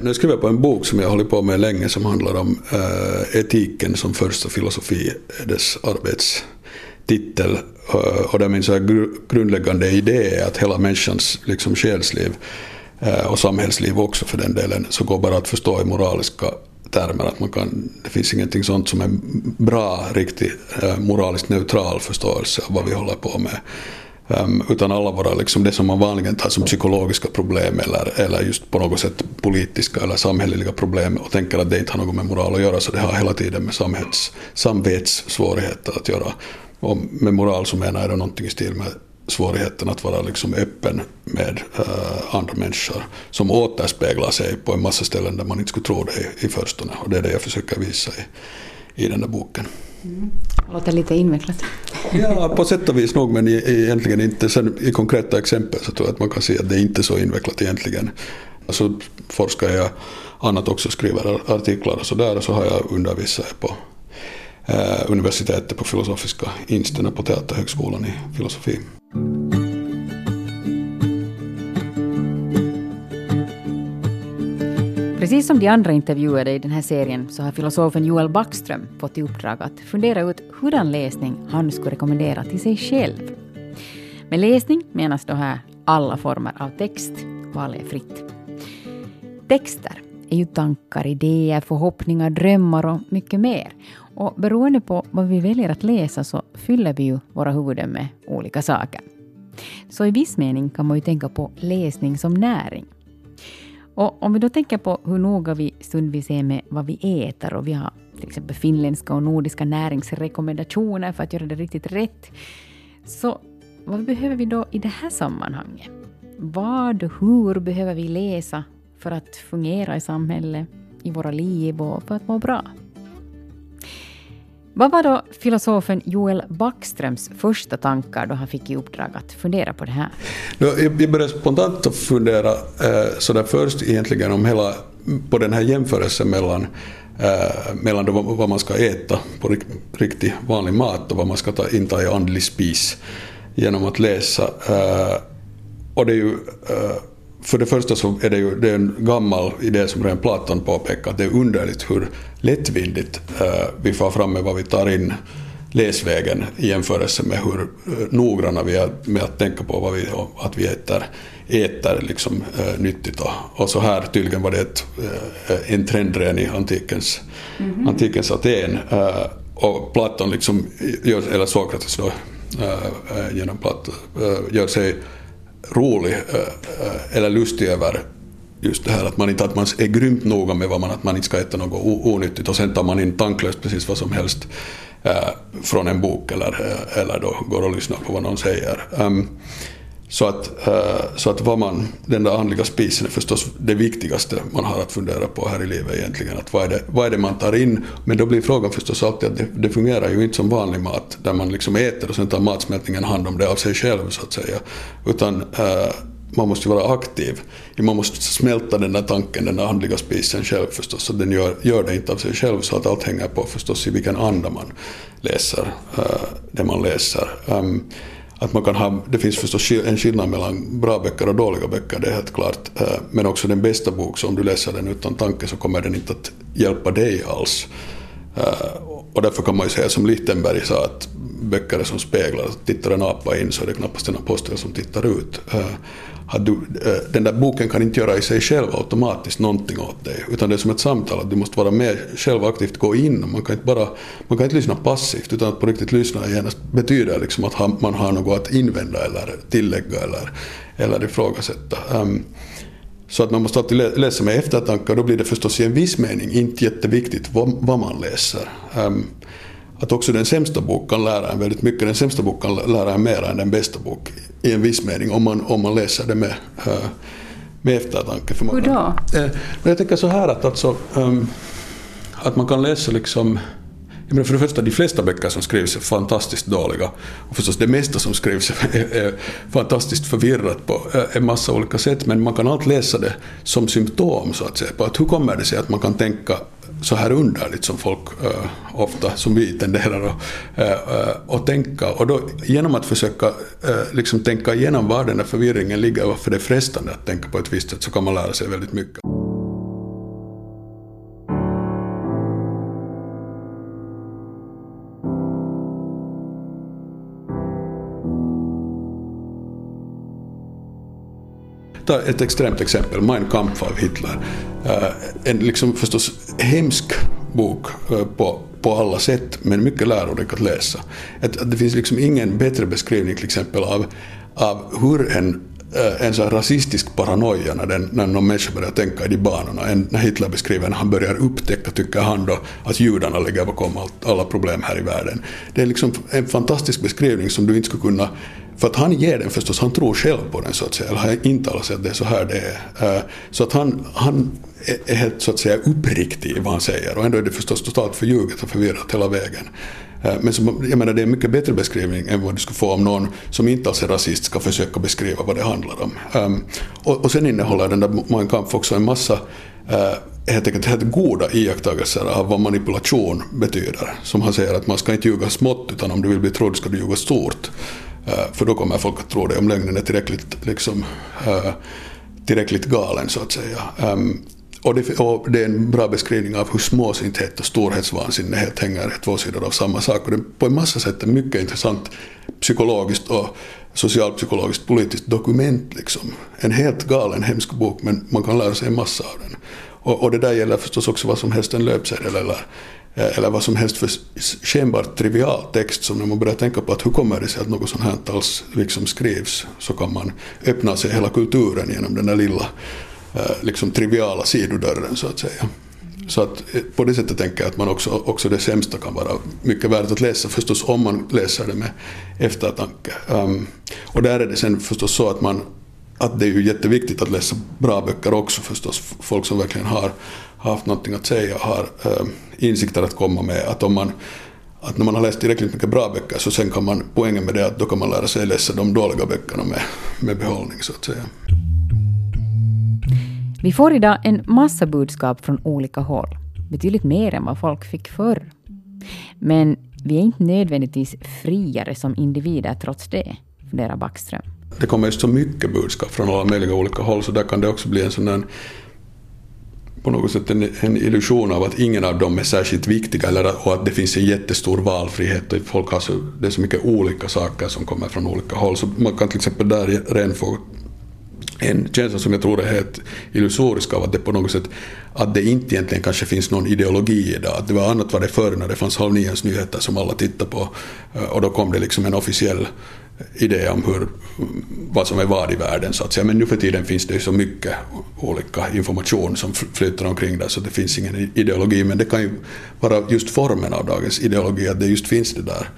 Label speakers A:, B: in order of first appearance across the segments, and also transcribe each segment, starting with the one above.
A: Nu skriver jag på en bok som jag hållit på med länge som handlar om äh, etiken som första filosofi, dess arbetstitel. Äh, och där min så här grundläggande idé är att hela människans liksom, själsliv äh, och samhällsliv också för den delen, så går bara att förstå i moraliska termer. Att man kan, det finns ingenting sånt som en bra, riktigt moraliskt neutral förståelse av vad vi håller på med. Um, utan alla våra, liksom det som man vanligen tar som psykologiska problem eller, eller just på något sätt politiska eller samhälleliga problem och tänker att det inte har något med moral att göra så det har hela tiden med samhälls, samvetssvårigheter att göra. Och med moral så menar jag då någonting i stil med svårigheten att vara liksom öppen med uh, andra människor som återspeglar sig på en massa ställen där man inte skulle tro det i, i förstone. Och det är det jag försöker visa i, i den där boken.
B: Mm. Låter lite invecklat.
A: Ja, på sätt och vis nog, men egentligen inte. Sen i konkreta exempel så tror jag att man kan se att det inte är så invecklat egentligen. Så forskar jag annat också, skriver artiklar och sådär och så har jag undervisat på eh, universitetet på filosofiska instituten på Teaterhögskolan i filosofi.
B: Precis som de andra intervjuade i den här serien så har filosofen Joel Backström fått i uppdrag att fundera ut hurdan läsning han skulle rekommendera till sig själv. Med läsning menas då här alla former av text. Valet är fritt. Texter är ju tankar, idéer, förhoppningar, drömmar och mycket mer. Och beroende på vad vi väljer att läsa så fyller vi ju våra huvuden med olika saker. Så i viss mening kan man ju tänka på läsning som näring. Och om vi då tänker på hur noga vi stundvis är med vad vi äter och vi har till exempel finländska och nordiska näringsrekommendationer för att göra det riktigt rätt. Så vad behöver vi då i det här sammanhanget? Vad och hur behöver vi läsa för att fungera i samhället, i våra liv och för att må bra? Vad var då filosofen Joel Backströms första tankar då han fick i uppdrag att fundera på det här?
A: Jag började spontant att fundera eh, sådär först egentligen om hela, på den här jämförelsen mellan eh, mellan då vad man ska äta på riktigt vanlig mat och vad man ska ta, inta i andlig spis genom att läsa. Eh, och det är ju för det första så är det ju det är en gammal idé som redan Platon påpekar, att det är underligt hur lättvindigt uh, vi får fram med vad vi tar in läsvägen i jämförelse med hur uh, noggranna vi är med att tänka på vad vi, att vi äter, äter liksom, uh, nyttigt. Och, och så här tydligen var det ett, en trendren i antikens, mm -hmm. antikens Aten. och Platon, liksom, eller Sokrates då, genom Platon, gör sig rolig eh, eh, eller lustig över just det här att man inte att man är grymt noga med vad man, att man inte ska äta något onyttigt och sen tar man in tanklöst precis vad som helst eh, från en bok eller, eh, eller då går och lyssnar på vad någon säger. Um, så att, uh, så att vad man, den där andliga spisen är förstås det viktigaste man har att fundera på här i livet egentligen. Att vad, är det, vad är det man tar in? Men då blir frågan förstås alltid att det, det fungerar ju inte som vanlig mat där man liksom äter och sen tar matsmältningen hand om det av sig själv så att säga. Utan uh, man måste ju vara aktiv. Man måste smälta den där tanken, den där andliga spisen själv förstås. Så den gör, gör det inte av sig själv så att allt hänger på förstås i vilken anda man läser eh, det man läser. Ehm, att man kan ha, det finns förstås en skillnad mellan bra böcker och dåliga böcker, det är helt klart. Eh, men också den bästa bok, så om du läser den utan tanke så kommer den inte att hjälpa dig alls. Eh, och därför kan man ju säga som Lichtenberg sa att böcker är som speglar, tittar en apa in så är det knappast en apostel som tittar ut. Att du, eh, den där boken kan inte göra i sig själv automatiskt någonting åt dig, utan det är som ett samtal, att du måste vara med själv aktivt gå in. Man kan inte, bara, man kan inte lyssna passivt, utan att på riktigt lyssna genast betyder liksom att man har något att invända eller tillägga eller, eller ifrågasätta. Um, så att man måste alltid läsa med eftertanke och då blir det förstås i en viss mening inte jätteviktigt vad, vad man läser. Um, att också den sämsta boken kan lära en väldigt mycket. Den sämsta boken kan lära en mer än den bästa boken i en viss mening om man, om man läser det med, uh, med eftertanke.
B: Hur då?
A: Uh, jag tänker så här att, alltså, um, att man kan läsa liksom jag menar för det första, de flesta böcker som skrivs är fantastiskt dåliga. Och förstås det mesta som skrivs är, är fantastiskt förvirrat på en massa olika sätt. Men man kan alltid läsa det som symptom så att säga. På att hur kommer det sig att man kan tänka så här underligt som folk uh, ofta, som vi tenderar att, uh, uh, tänka. Och då genom att försöka uh, liksom tänka igenom var den där förvirringen ligger och varför det är frestande att tänka på ett visst sätt så kan man lära sig väldigt mycket. Ta ett extremt exempel, Mein Kampf av Hitler. Eh, en liksom förstås hemsk bok eh, på på alla sätt, men mycket lärorik att läsa. Att, det finns liksom ingen bättre beskrivning till exempel av, av hur en Eh, en sån rasistisk paranoia när, den, när någon människa börjar tänka i de banorna. En, när Hitler beskriver när han börjar upptäcka, tycker han då, att judarna ligger bakom allt, alla problem här i världen. Det är liksom en fantastisk beskrivning som du inte skulle kunna för att han ger den förstås, han tror själv på den så att säga, eller har intalat sig att det är så här det är. Eh, så att han, han är helt så att säga uppriktig i vad han säger och ändå är det förstås totalt förljuget och förvirrat hela vägen. Eh, men som, jag menar, det är en mycket bättre beskrivning än vad du skulle få om någon som inte alls är rasist ska försöka beskriva vad det handlar om. Um, och, och sen innehåller den där Mein Kampf också en massa uh, helt enkelt helt goda iakttagelser av vad manipulation betyder. Som han säger att man ska inte ljuga smått utan om du vill bli trodd ska du ljuga stort. Uh, för då kommer folk att tro det om lögnen är tillräckligt, liksom, uh, tillräckligt galen så att säga. Um, och det, och det, är en bra beskrivning av hur småsinthet och storhetsvansinne helt hänger två sidor av samma sak. Och det på en massa sätt ett mycket intressant psykologiskt och socialpsykologiskt politiskt dokument. Liksom. En helt galen hemsk bok men man kan lära sig en massa av den. Och, och det där gäller förstås också vad som helst en löpsedel eller, eh, eller vad som helst för skenbart trivial text som när man börjar tänka på att hur kommer det sig att något sånt här alls liksom skrivs så kan man öppna sig hela kulturen genom den där lilla Eh, liksom triviala sidodörren så att säga. Så att eh, på det sättet tänker jag att man också, också det sämsta kan vara mycket värt att läsa förstås om man läser det med eftertanke. Um, och där är det sen förstås så att man att det är ju jätteviktigt att läsa bra böcker också förstås. Folk som verkligen har haft någonting att säga och har um, insikter att komma med. Att om man att när man har läst tillräckligt mycket bra böcker så sen kan man, poängen med det är att då kan man lära sig läsa de dåliga böckerna med, med behållning så att säga.
B: Vi får idag en massa budskap från olika håll. Betydligt mer än vad folk fick förr. Men vi är inte nödvändigtvis friare som individer trots det, funderar Backström.
A: Det kommer så mycket budskap från alla möjliga olika håll så där kan det också bli en sån där på något sätt en, en, illusion av att ingen av dem är särskilt viktiga eller, och att det finns en jättestor valfrihet och folk har så, det är så mycket olika saker som kommer från olika håll. Så man kan till exempel där redan få en känsla som jag tror är helt illusorisk av att det på något sätt att det inte egentligen kanske finns någon ideologi idag. Att det var annat var det förr när det fanns halv nions nyheter som alla tittade på eh, och då kom det liksom en officiell idé om hur, vad som är vad i världen så att säga. Men nu för tiden finns det ju så mycket olika information som flyter omkring där så det finns ingen ideologi men det kan ju vara just formen av dagens ideologi att det just finns det där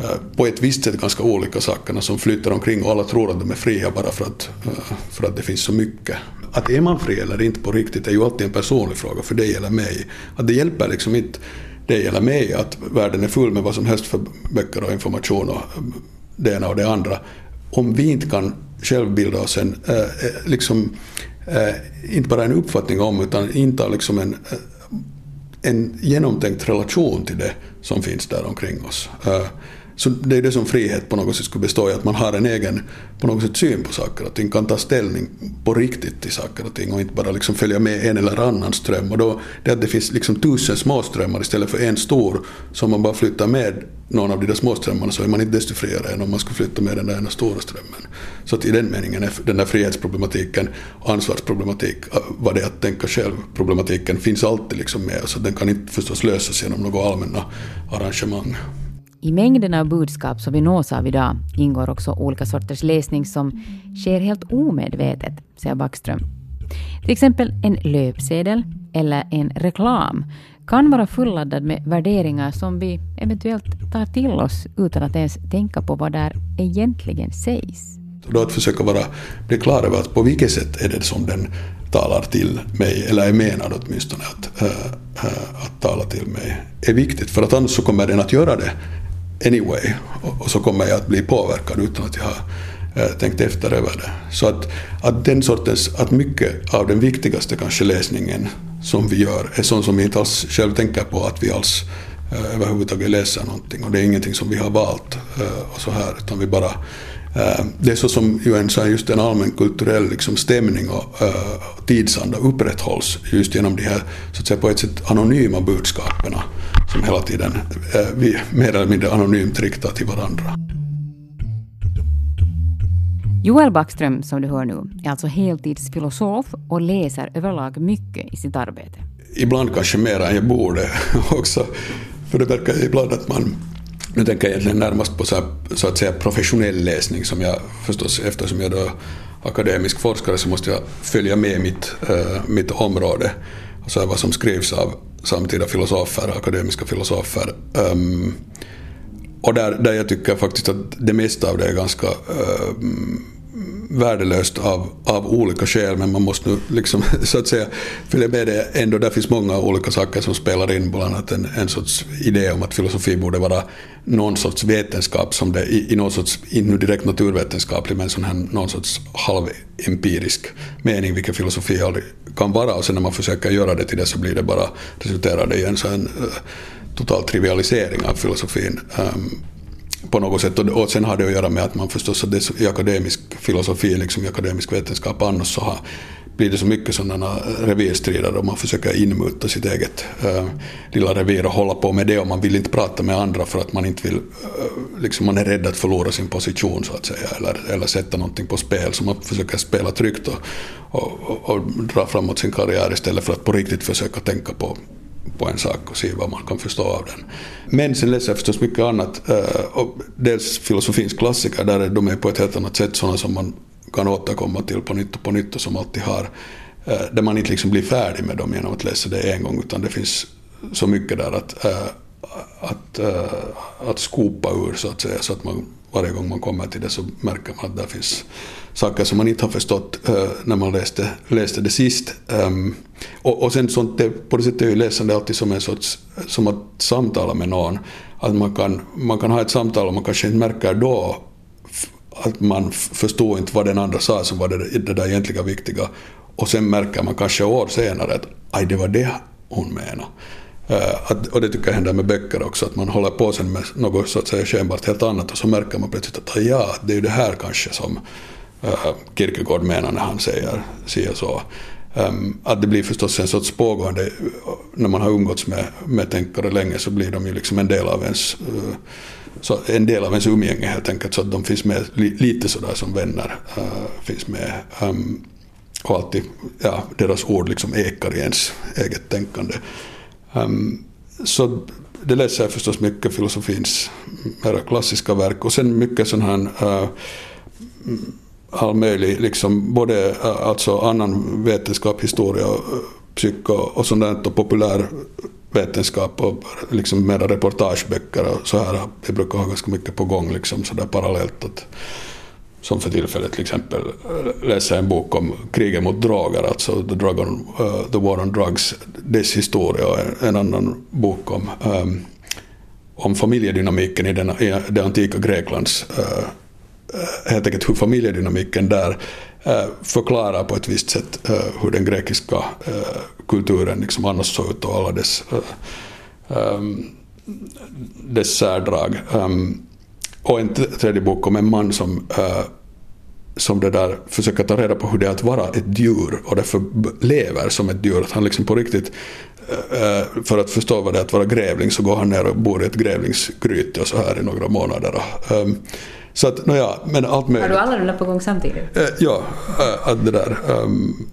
A: Eh, på ett visst sätt ganska olika sakerna som flyter omkring och alla tror att de är fria bara för att, eh, för att det finns så mycket. Att är man fri eller inte på riktigt är ju alltid en personlig fråga för dig eller mig. Att det hjälper liksom inte dig eller mig att världen är full med vad som helst för böcker och information och eh, det ena och det andra. Om vi inte kan själv bilda oss en, liksom, inte bara en uppfattning om utan inta liksom en, en genomtänkt relation till det som finns där omkring oss. Så det är det som frihet på något sätt skulle bestå i, att man har en egen på något sätt syn på saker och ting, kan ta ställning på riktigt till saker och ting och inte bara liksom följa med en eller annan ström. Och då, det att det finns liksom tusen små strömmar istället för en stor, så om man bara flyttar med någon av de där små strömmarna så är man inte desto friare än om man skulle flytta med den där ena stora strömmen. Så att i den meningen är den där frihetsproblematiken och ansvarsproblematik, äh, vad det är att tänka själv, problematiken finns alltid liksom med, så den kan inte förstås lösas genom några allmänna arrangemang.
B: I mängden av budskap som vi nås av idag ingår också olika sorters läsning som sker helt omedvetet, säger Backström. Till exempel en löpsedel eller en reklam kan vara fulladdad med värderingar som vi eventuellt tar till oss utan att ens tänka på vad där egentligen sägs.
A: Då att försöka vara, bli klar över att på vilket sätt är det som den talar till mig, eller är menad åtminstone att, äh, äh, att tala till mig, är viktigt. För att annars så kommer den att göra det anyway. Och, så kommer jag att bli påverkad utan att jag har eh, tänkt efter över det. Så att, att den sortens, att mycket av den viktigaste kanske läsningen som vi gör är sånt som vi inte alls själv tänker på att vi alls uh, överhuvudtaget läser någonting. Och det är ingenting som vi har valt uh, och så här, utan vi bara uh, det är så som ju en, så just en allmän kulturell liksom, stämning och uh, tidsanda upprätthålls just genom de här så att säga, på ett sätt anonyma budskapen som hela tiden eh, vi mer eller mindre anonymt riktar till varandra.
B: Joel Backström, som du hör nu, är alltså heltidsfilosof och läser överlag mycket i sitt arbete.
A: Ibland kanske mer än jag borde också. För det verkar ibland att man nu tänker jag egentligen närmast på så, här, så att säga professionell läsning som jag förstås, eftersom jag är akademisk forskare så måste jag följa med mitt, äh, mitt område. Alltså vad som skrivs av samtida filosofer, akademiska filosofer. Um, och där, där jag tycker faktiskt att det mesta av det är ganska um, värdelöst av, av olika skäl men man måste nu liksom så att säga följa med det ändå. Där finns många olika saker som spelar in, bland annat en, en sorts idé om att filosofi borde vara någon sorts vetenskap som det i, i någon sorts, inte direkt naturvetenskaplig men sån här, någon sorts halvempirisk mening, vilket filosofi aldrig kan vara och sen när man försöker göra det till det så blir det bara, resulterar det i en sån eh, total trivialisering av filosofin. Um, på något sätt. Och, sen har det att göra med att man förstås att det, i akademisk filosofi, liksom i akademisk vetenskap annars så har, blir det så mycket sådana eh, revirstrider och man försöker inmuta sitt eget äh, lilla revir och hålla på med det och man vill inte prata med andra för att man inte vill, äh, liksom man är rädd att förlora sin position så att säga eller, eller sätta någonting på spel så man försöker spela tryggt och, och, och, och dra framåt sin karriär istället för att på riktigt försöka tänka på på en sak och se vad man kan förstå av den. Men sen läser jag förstås mycket annat. Eh, och dels filosofins klassiker, där är de är på ett helt annat sätt sådana som man kan återkomma till på nytt och på nytt och som alltid har, eh, där man inte liksom blir färdig med dem genom att läsa det en gång, utan det finns så mycket där att, eh, att, att, att skopa ur så att säga, så att man varje gång man kommer till det så märker man att där finns saker som man inte har förstått uh, när man läste, läste det sist. Um, och, och sen sånt, det, på det sättet är ju läsande alltid som en sorts, som att samtala med någon. Att man kan, man kan ha ett samtal och man kanske inte märker då att man förstår inte vad den andra sa som var det, det där egentliga viktiga. Och sen märker man kanske år senare att aj, det var det hon menade. Eh, att, och det tycker jag händer med böcker också, att man håller på sen med något så att säga skenbart helt annat och så märker man plötsligt att ah, ja, det är ju det här kanske som äh, Kierkegaard menar när han säger si och så. Ähm, att det blir förstås en sorts pågående, eh, när man har umgåtts med, med tänkare länge så blir de ju liksom en del av ens så en del av ens umgänge helt enkelt så att de finns med li, lite sådär som vänner finns med. Ähm, och alltid, ja, deras ord liksom ekar i ens eget tänkande. Um, så det läser jag förstås mycket filosofins mera klassiska verk och sen mycket sån här uh, all möjlig, liksom både uh, alltså annan vetenskap, historia, eh, psyko och sånt där och populär vetenskap och liksom mera reportageböcker och så här. Jag brukar ha ganska mycket på gång liksom så där parallellt. Att, som för tillfället till exempel eh, läser en bok om kriget mot droger, alltså The, Dragon, uh, eh, The War on Drugs, dess historia och en, en annan bok om, um, om familjedynamiken i, den, i det antika Greklands uh, helt enkelt hur familjedynamiken där uh, förklarar på ett visst sätt uh, hur den grekiska uh, kulturen liksom annars såg ut och alla dess, um, dess särdrag. Um, och en tredje bok om en man som, äh, som det där försöker ta reda på hur det är att vara ett djur och därför lever som ett djur. Att han liksom på riktigt, äh, för att förstå vad det är att vara grävling så går han ner och bor i ett grävlingsgryte och så här i några månader. Ähm, så att, nåja, men allt möjligt.
B: Har du alla de där på gång samtidigt?
A: Äh, ja, att det där. Ähm,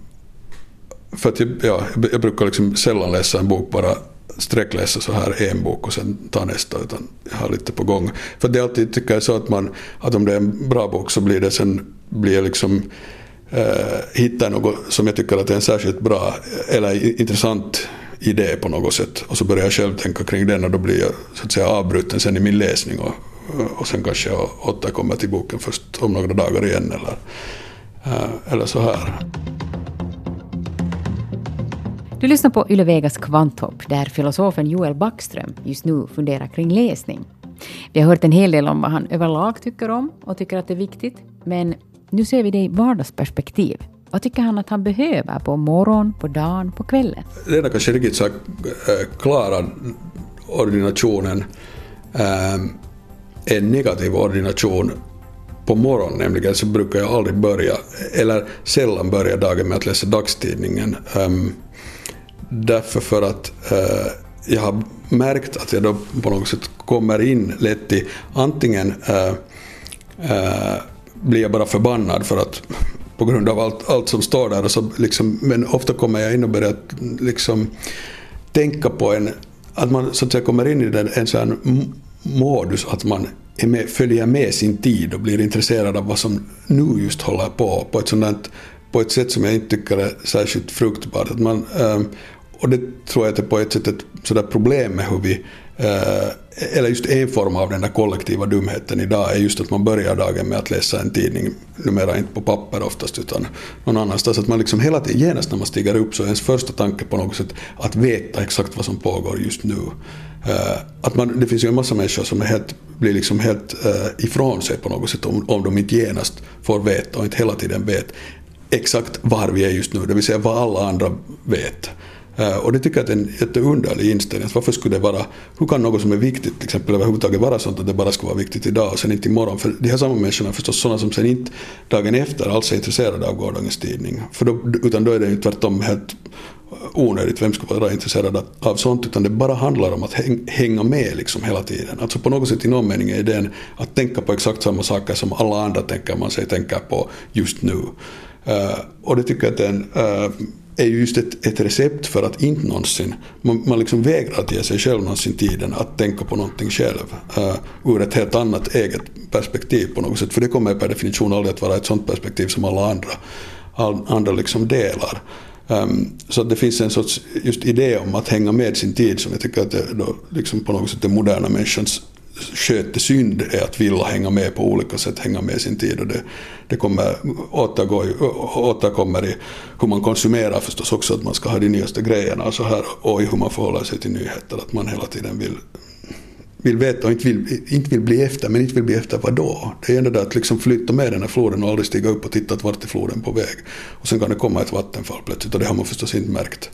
A: för att jag, ja, jag brukar liksom sällan läsa en bok bara sträckläsa så här en bok och sen ta nästa utan jag har lite på gång. För det är alltid tycker jag så att man att om det är en bra bok så blir det sen blir jag liksom eh, hittar något som jag tycker att är en särskilt bra eller intressant idé på något sätt och så börjar jag själv tänka kring den och då blir jag så att säga avbruten sen i min läsning och, och sen kanske jag återkommer till boken först om några dagar igen eller, eh, eller så här.
B: Du lyssnar på Yle Vegas kvanthopp där filosofen Joel Backström just nu funderar kring läsning. Vi har hört en hel del om vad han överlag tycker om och tycker att det är viktigt. Men nu ser vi det i vardagsperspektiv. Vad tycker han att han behöver på morgon, på dagen, på kvällen?
A: Det är kanske riktigt så här, eh, klara ordinationen eh, en negativ ordination på morgonen nämligen så brukar jag aldrig börja, eller sällan börja dagen med att läsa dagstidningen. Um, Därför för att eh, jag har märkt att jag då på något sätt kommer in lätt i antingen eh, eh, blir jag bara förbannad för att på grund av allt, allt som står där. Och så liksom, men ofta kommer jag in och börjar liksom, tänka på en, att man så att säga kommer in i den, en sån modus att man är med, följer med sin tid och blir intresserad av vad som nu just håller på, på ett sådant på ett sätt som jag inte tycker är särskilt fruktbart. Att man, ehm, och det tror jag är på ett sätt ett sådär problem med hur vi eh, eller just en form av den där kollektiva dumheten idag är just att man börjar dagen med att läsa en tidning, numera inte på papper oftast utan någon annanstans. Att man liksom hela tiden, genast när man stiger upp så är ens första tanke på något sätt att veta exakt vad som pågår just nu. Eh, att man, det finns ju en massa människor som är helt, blir liksom helt eh, ifrån sig på något sätt om, om de inte genast får veta och inte hela tiden vet exakt var vi är just nu, det vill säga vad alla andra vet. Eh, och det tycker jag är en jätteunderlig inställning. Alltså, varför skulle det vara, hur kan något som är viktigt till exempel överhuvudtaget vara sånt att det bara ska vara viktigt idag och sen inte imorgon? För de här samma människorna är förstås sådana som sen inte dagen efter alls är intresserade av gårdagens tidning. För då, utan då är det ju tvärtom helt onödigt, vem skulle vara intresserad av sånt, utan det bara handlar om att hänga med liksom hela tiden. Alltså på något sätt i någon mening är idén att tänka på exakt samma saker som alla andra tänker man sig tänka på just nu. Uh, och det tycker jag att är en uh, är ju just ett, ett, recept för att inte någonsin, man, man liksom vägrar att ge sig själv någonsin tiden att tänka på någonting själv uh, ur ett helt annat eget perspektiv på något sätt. För det kommer per definition aldrig att vara ett sånt perspektiv som alla andra, all, andra liksom delar. Um, så det finns en sorts just idé om att hänga med sin tid som jag tycker att det då liksom på något sätt den moderna människans skötesynd är att vilja hänga med på olika sätt, hänga med sin tid. Och det, det kommer återgå, återkommer i hur man konsumerar förstås också, att man ska ha de nyaste grejerna och så här, och i hur man förhåller sig till nyheter, att man hela tiden vill vill veta och inte vill, inte vill bli efter, men inte vill bli efter vad då? Det är ändå det att liksom flytta med den här floden och aldrig stiga upp och titta vart är floden på väg. Och sen kan det komma ett vattenfall plötsligt och det har man förstås inte märkt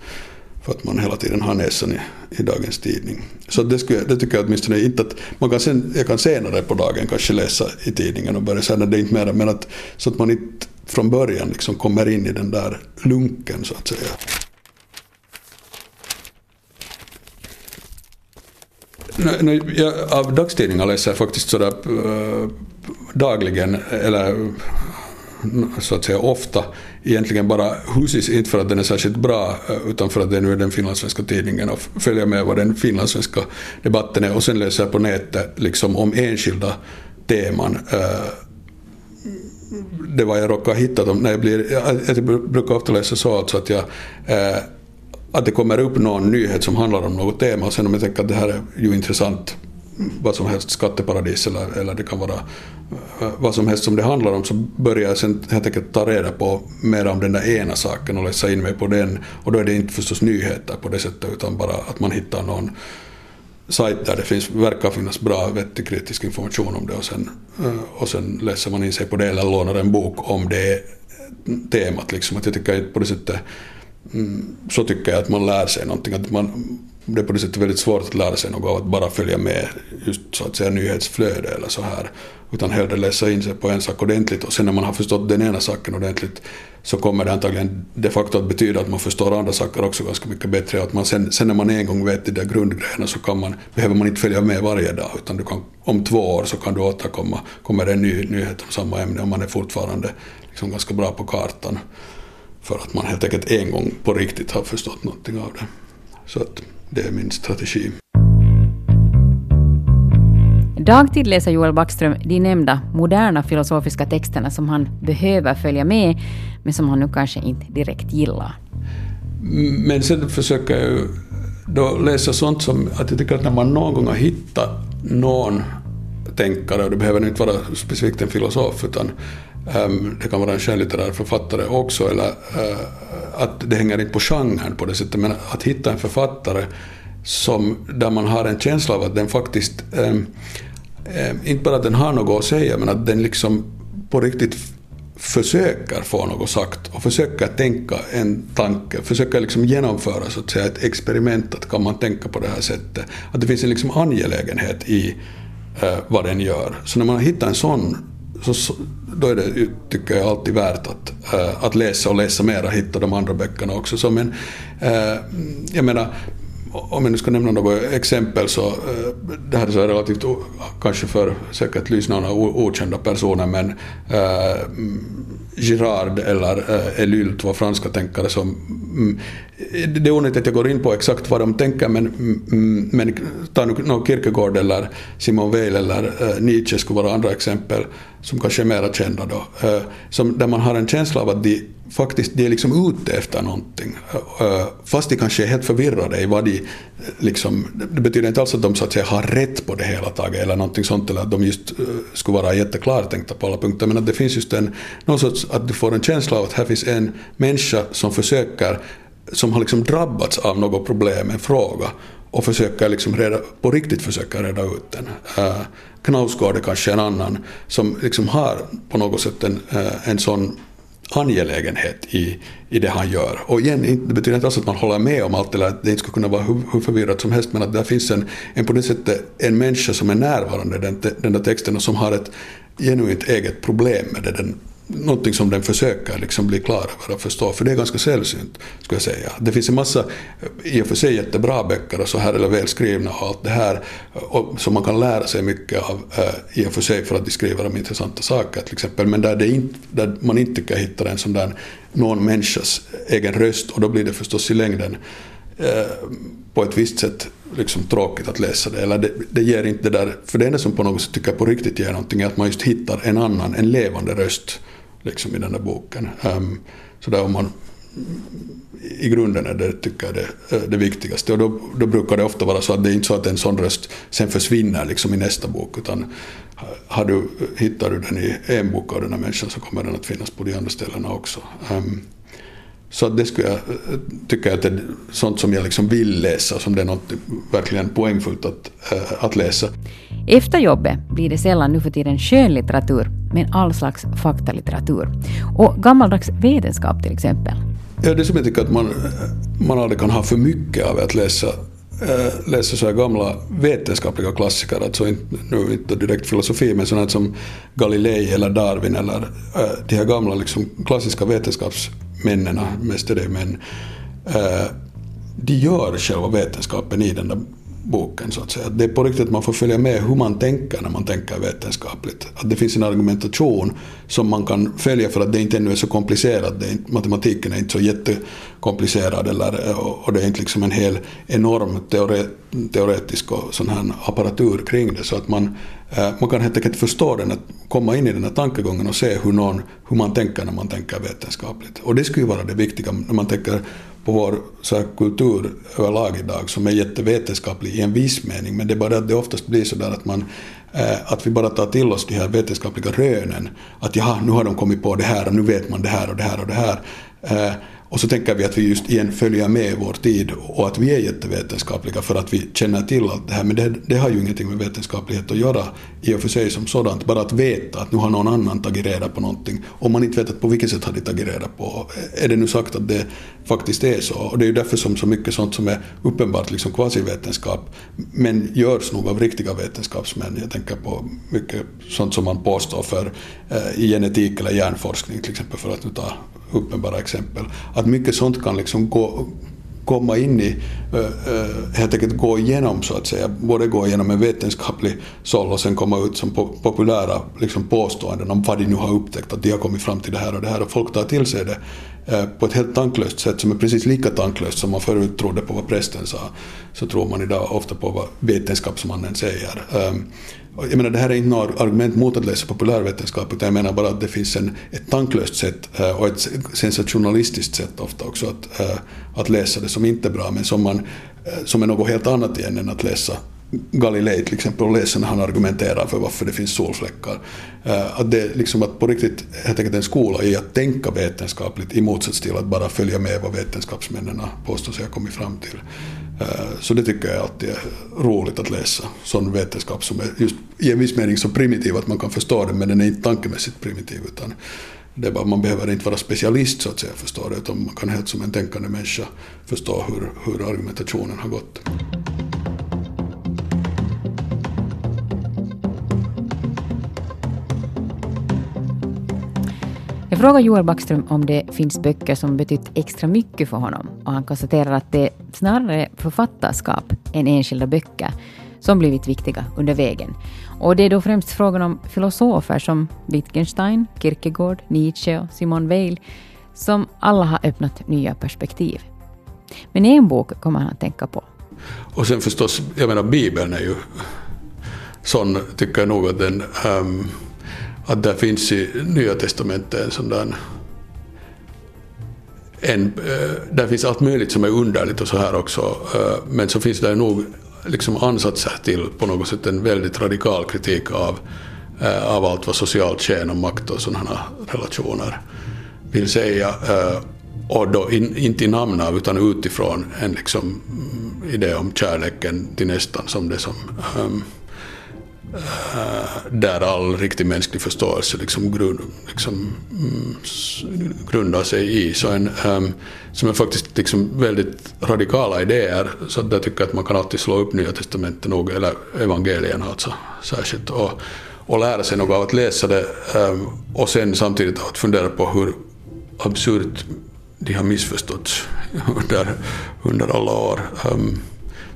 A: för att man hela tiden har näsan i, i dagens tidning. Så det, skulle, det tycker jag åtminstone inte att man kan sen, jag kan senare på dagen kanske läsa i tidningen och börja säga när det är inte mera, men att så att man inte från början liksom kommer in i den där lunken så att säga. Jag, av dagstidningar läser jag faktiskt sådär äh, dagligen, eller så att säga ofta egentligen bara Husis, inte för att den är särskilt bra eh, utan för att det nu är den finlandssvenska tidningen och följa med vad den finlandssvenska debatten är. Och sen läser jag på nätet liksom om enskilda teman. Eh, det var jag råkade hitta när jag blir, jag brukar ofta läsa så alltså att jag eh, att det kommer upp någon nyhet som handlar om något tema och sen om jag tänker att det här är ju intressant vad som helst skatteparadis eller, eller det kan vara vad som helst som det handlar om så börjar jag sen helt enkelt ta reda på mer om den där ena saken och läsa in mig på den och då är det inte förstås nyheter på det sättet utan bara att man hittar någon sajt där det finns, verkar finnas bra vettig kritisk information om det och sen, eh, och sen läser man in sig på det eller lånar en bok om det temat. Liksom. Att jag tycker på det sättet mm, så tycker jag att man lär sig någonting. Att man, det är på det sättet väldigt svårt att lära sig något av att bara följa med just så att säga nyhetsflöde eller så här. Utan hellre läsa in sig på en sak ordentligt och sen när man har förstått den ena saken ordentligt så kommer det antagligen de facto att betyda att man förstår andra saker också ganska mycket bättre. Och att man sen, sen när man en gång vet de där grundgrejerna så kan man, behöver man inte följa med varje dag utan du kan, om två år så kan du återkomma, kommer det en ny nyhet om samma ämne och man är fortfarande liksom ganska bra på kartan. För att man helt enkelt en gång på riktigt har förstått någonting av det. Så att det är min strategi.
B: Dagtid läser Joel Backström de nämnda moderna filosofiska texterna som han behöver följa med, men som han nu kanske inte direkt gillar.
A: Men sen försöker jag ju då läsa sånt som att jag tycker att när man någon gång har hittat någon tänkare, och det behöver inte vara specifikt en filosof, utan um, det kan vara en skönlitterär författare också, eller uh, att det hänger inte på genren på det sättet, men att hitta en författare som, där man har en känsla av att den faktiskt, eh, inte bara att den har något att säga, men att den liksom på riktigt försöker få något sagt och försöker tänka en tanke, försöker liksom genomföra så att säga ett experiment, att kan man tänka på det här sättet? Att det finns en liksom angelägenhet i eh, vad den gör. Så när man har hittat en sån så, då är det, tycker jag, alltid värt att, eh, att läsa och läsa mer och hitta de andra böckerna också. Så, men, eh, jag menar, om jag nu ska nämna något exempel så eh, det här är så relativt kanske för säkert lyssnarna okända personer men äh, Girard eller äh, två franska tänkare som mm, det är onödigt att jag går in på exakt vad de tänker men, mm, men ta nu no, Kierkegaard eller Simon Weil eller uh, Nietzsche skulle vara andra exempel som kanske är mera kända då. Uh, som, där man har en känsla av att de faktiskt de är liksom ute efter någonting. Uh, fast de kanske är helt förvirrade i vad de liksom, det betyder inte alls att de så att säga har rätt på det hela taget eller någonting sånt eller att de just uh, skulle vara jätteklartänkta på alla punkter men att det finns just en, någon sorts, att du får en känsla av att här finns en människa som försöker som har liksom drabbats av något problem, en fråga och försöker liksom reda, på riktigt försöka reda ut den. Uh, Knausgård är kanske en annan som liksom har på något sätt en, uh, en sån angelägenhet i, i det han gör. Och igen, det betyder inte alls att man håller med om allt eller att det inte skulle kunna vara hur, hur förvirrat som helst men att där finns en, en på det sättet en människa som är närvarande i den, den där texten och som har ett genuint eget problem med det. Den, någonting som den försöker liksom bli klar över och förstå, för det är ganska sällsynt, skulle jag säga. Det finns en massa eh, i och för sig jättebra böcker och så här, eller välskrivna och allt det här, eh, och, som man kan lära sig mycket av eh, i och för sig för att de skriver om intressanta saker till exempel, men där, det inte, där man inte kan hittar en sån där någon människas egen röst, och då blir det förstås i längden på ett visst sätt liksom tråkigt att läsa det. Eller det, det ger inte det där, för det enda som på något sätt tycker på riktigt ger någonting är att man just hittar en annan, en levande röst liksom i den där boken. Um, så där om man i grunden är det, tycker jag, det, eh, det viktigaste. Och då, då, brukar det ofta vara så att det är inte så att en sån röst sen försvinner liksom i nästa bok, utan har du, hittar du den i en bok av den här människan så kommer den att finnas på de andra ställena också. Um, så det skulle jag eh, tycka att det är sånt som jag liksom vill läsa, som det är något verkligen poängfullt att, äh, att läsa.
B: Efter jobbet blir det sällan nu för tiden skönlitteratur, men all slags faktalitteratur. Och gammaldags vetenskap till exempel.
A: Ja, det som jag tycker att man, man aldrig kan ha för mycket av att läsa äh, läsa så här gamla vetenskapliga klassiker, alltså inte, nu inte direkt filosofi, men sådant som Galilei eller Darwin eller äh, de här gamla liksom, klassiska vetenskapsmännen, mest är det män, äh, de gör själva vetenskapen i den där boken så att säga. Det är på riktigt att man får följa med hur man tänker när man tänker vetenskapligt. Att det finns en argumentation som man kan följa för att det inte ännu är så komplicerat. Det är inte, matematiken är inte så jättekomplicerad eller, och det är inte liksom en hel enorm teore, teoretisk och sån här apparatur kring det. Så att man, eh, man kan helt enkelt förstå den, att komma in i den här tankegången och se hur, någon, hur man tänker när man tänker vetenskapligt. Och det skulle ju vara det viktiga när man tänker på vår så här, kultur överlag idag som är jättevetenskaplig i en viss mening men det är bara att det oftast blir så där att man eh, att vi bara tar till oss de här vetenskapliga rönen att jaha, nu har de kommit på det här och nu vet man det här och det här och det här. Eh, och så tänker vi att vi just igen följer med vår tid och att vi är jättevetenskapliga för att vi känner till allt det här. Men det, det har ju ingenting med vetenskaplighet att göra i och för sig som sådant. Bara att veta att nu har någon annan tagit reda på någonting. Om man inte vet att på vilket sätt har de tagit reda på. Är det nu sagt att det faktiskt är så? Och det är ju därför som så mycket sånt som är uppenbart liksom kvasivetenskap men görs nog av riktiga vetenskapsmän. Jag tänker på mycket sånt som man påstår för eh, i genetik eller hjärnforskning till exempel för att nu ta uppenbara exempel. Att mycket sånt kan liksom gå, komma in i, helt enkelt gå igenom så att säga, både gå igenom en vetenskaplig såll och sen komma ut som populära liksom, påståenden om vad de nu har upptäckt, att de har kommit fram till det här och det här och folk tar till sig det Eh, på ett helt tanklöst sätt som är precis lika tanklöst som man förut trodde på vad prästen sa, så tror man idag ofta på vad vetenskapsmannen säger. Ehm, jag menar, det här är inte något argument mot att läsa populärvetenskap, utan jag menar bara att det finns en, ett tanklöst sätt eh, och ett sensationalistiskt sätt ofta också att, eh, att läsa det som inte är bra, men som, man, som är något helt annat igen än att läsa Galilei till exempel och läsa när han argumenterar för varför det finns solfläckar. Eh, att det är liksom att på riktigt helt enkelt en skola i att tänka vetenskapligt i motsats till att bara följa med vad vetenskapsmännen påstår sig ha kommit fram till. Eh, så det tycker jag alltid är roligt att läsa. Sån vetenskap som är just i en viss mening så primitiv att man kan förstå den men den är inte tankemässigt primitiv utan det är bara, man behöver inte vara specialist så att säga förstå det utan man kan helt som en tänkande människa förstå hur, hur argumentationen har gått.
B: Jag frågar Joel Backström om det finns böcker som betytt extra mycket för honom och han konstaterar att det snarare är författarskap än enskilda böcker som blivit viktiga under vägen. Och det är då främst frågan om filosofer som Wittgenstein, Kierkegaard, Nietzsche och Simone Weil som alla har öppnat nya perspektiv. Men en bok kommer han att tänka på.
A: Och sen förstås, jag menar Bibeln är ju sån, tycker jag nog att den um, att det finns i Nya Testamentet en sån där en, eh, där finns allt möjligt som är underligt och så här också, eh, men så finns det nog liksom ansatser till på något sätt en väldigt radikal kritik av, eh, av allt vad socialt tjän och makt och sådana relationer vill säga. Och då in, inte i namn av utan utifrån en liksom mm, idé om kärleken till nästan som det som ehm, Eh, där all riktig mänsklig förståelse liksom, grund, liksom, mm, grundar sig i. Så en, um, som är faktiskt liksom väldigt radikala idéer. Så där tycker jag att man kan alltid slå upp Nya Testamentet nog, eller evangelierna alltså särskilt. Och, och lära sig något av att läsa det um, och sen samtidigt att fundera på hur absurt de har missförståtts under, under alla år. Um,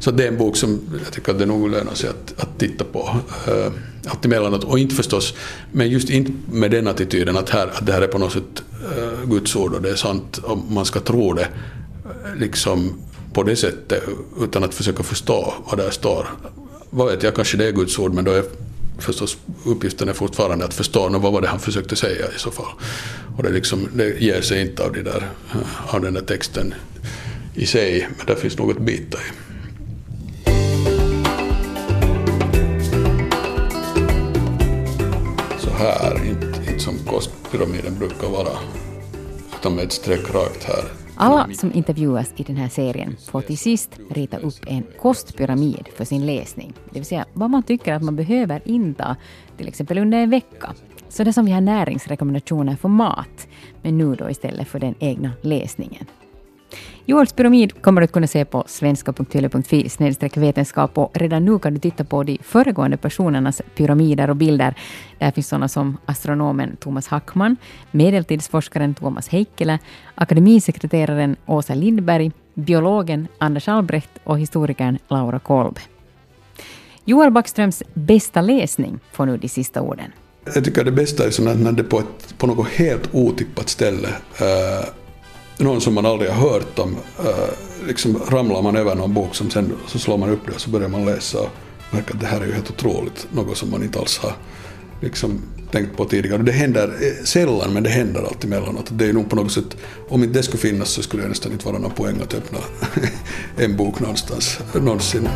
A: så det är en bok som jag tycker att det nog lönar sig att, att titta på. Eh, uh, allt emellanåt. Och inte förstås, men just inte med den attityden att, här, att det här är på något sätt uh, Guds ord och det är sant om man ska tro det eh, liksom på det sättet utan att försöka förstå vad där står. Vad vet jag, kanske det är Guds ord men då är förstås uppgiften är fortfarande att förstå vad var det han försökte säga i så fall. Och det, liksom, det ger sig inte av, de där, av den där texten i sig, men där finns något bita i. här, inte, inte som kostpyramiden brukar vara, utan med ett streck rakt här.
B: Alla som intervjuas i den här serien får till sist rita upp en kostpyramid för sin läsning. Det vill säga vad man tycker att man behöver inta, till exempel under en vecka. Så det som vi har näringsrekommendationer för mat, men nu då istället för den egna läsningen. Joels pyramid kommer du att kunna se på svenska.yle.fi vetenskap och redan nu kan du titta på de föregående personernas pyramider och bilder. Där finns sådana som astronomen Thomas Hackman, medeltidsforskaren Thomas Heikkilä, akademisekreteraren Åsa Lindberg, biologen Anders Albrecht och historikern Laura Kolbe. Joel Backströms bästa läsning får nu de sista orden.
A: Jag tycker det bästa är när det på, ett, på något helt otippat ställe uh, någon som man aldrig har hört om, eh, liksom ramlar man över någon bok som sen så slår man upp det och så börjar man läsa och märker att det här är ju helt otroligt, något som man inte alls har liksom tänkt på tidigare. Det händer eh, sällan men det händer alltid emellanåt. Det är nog på något sätt, om inte det skulle finnas så skulle det nästan inte vara någon poäng att öppna en bok någonstans, någonsin.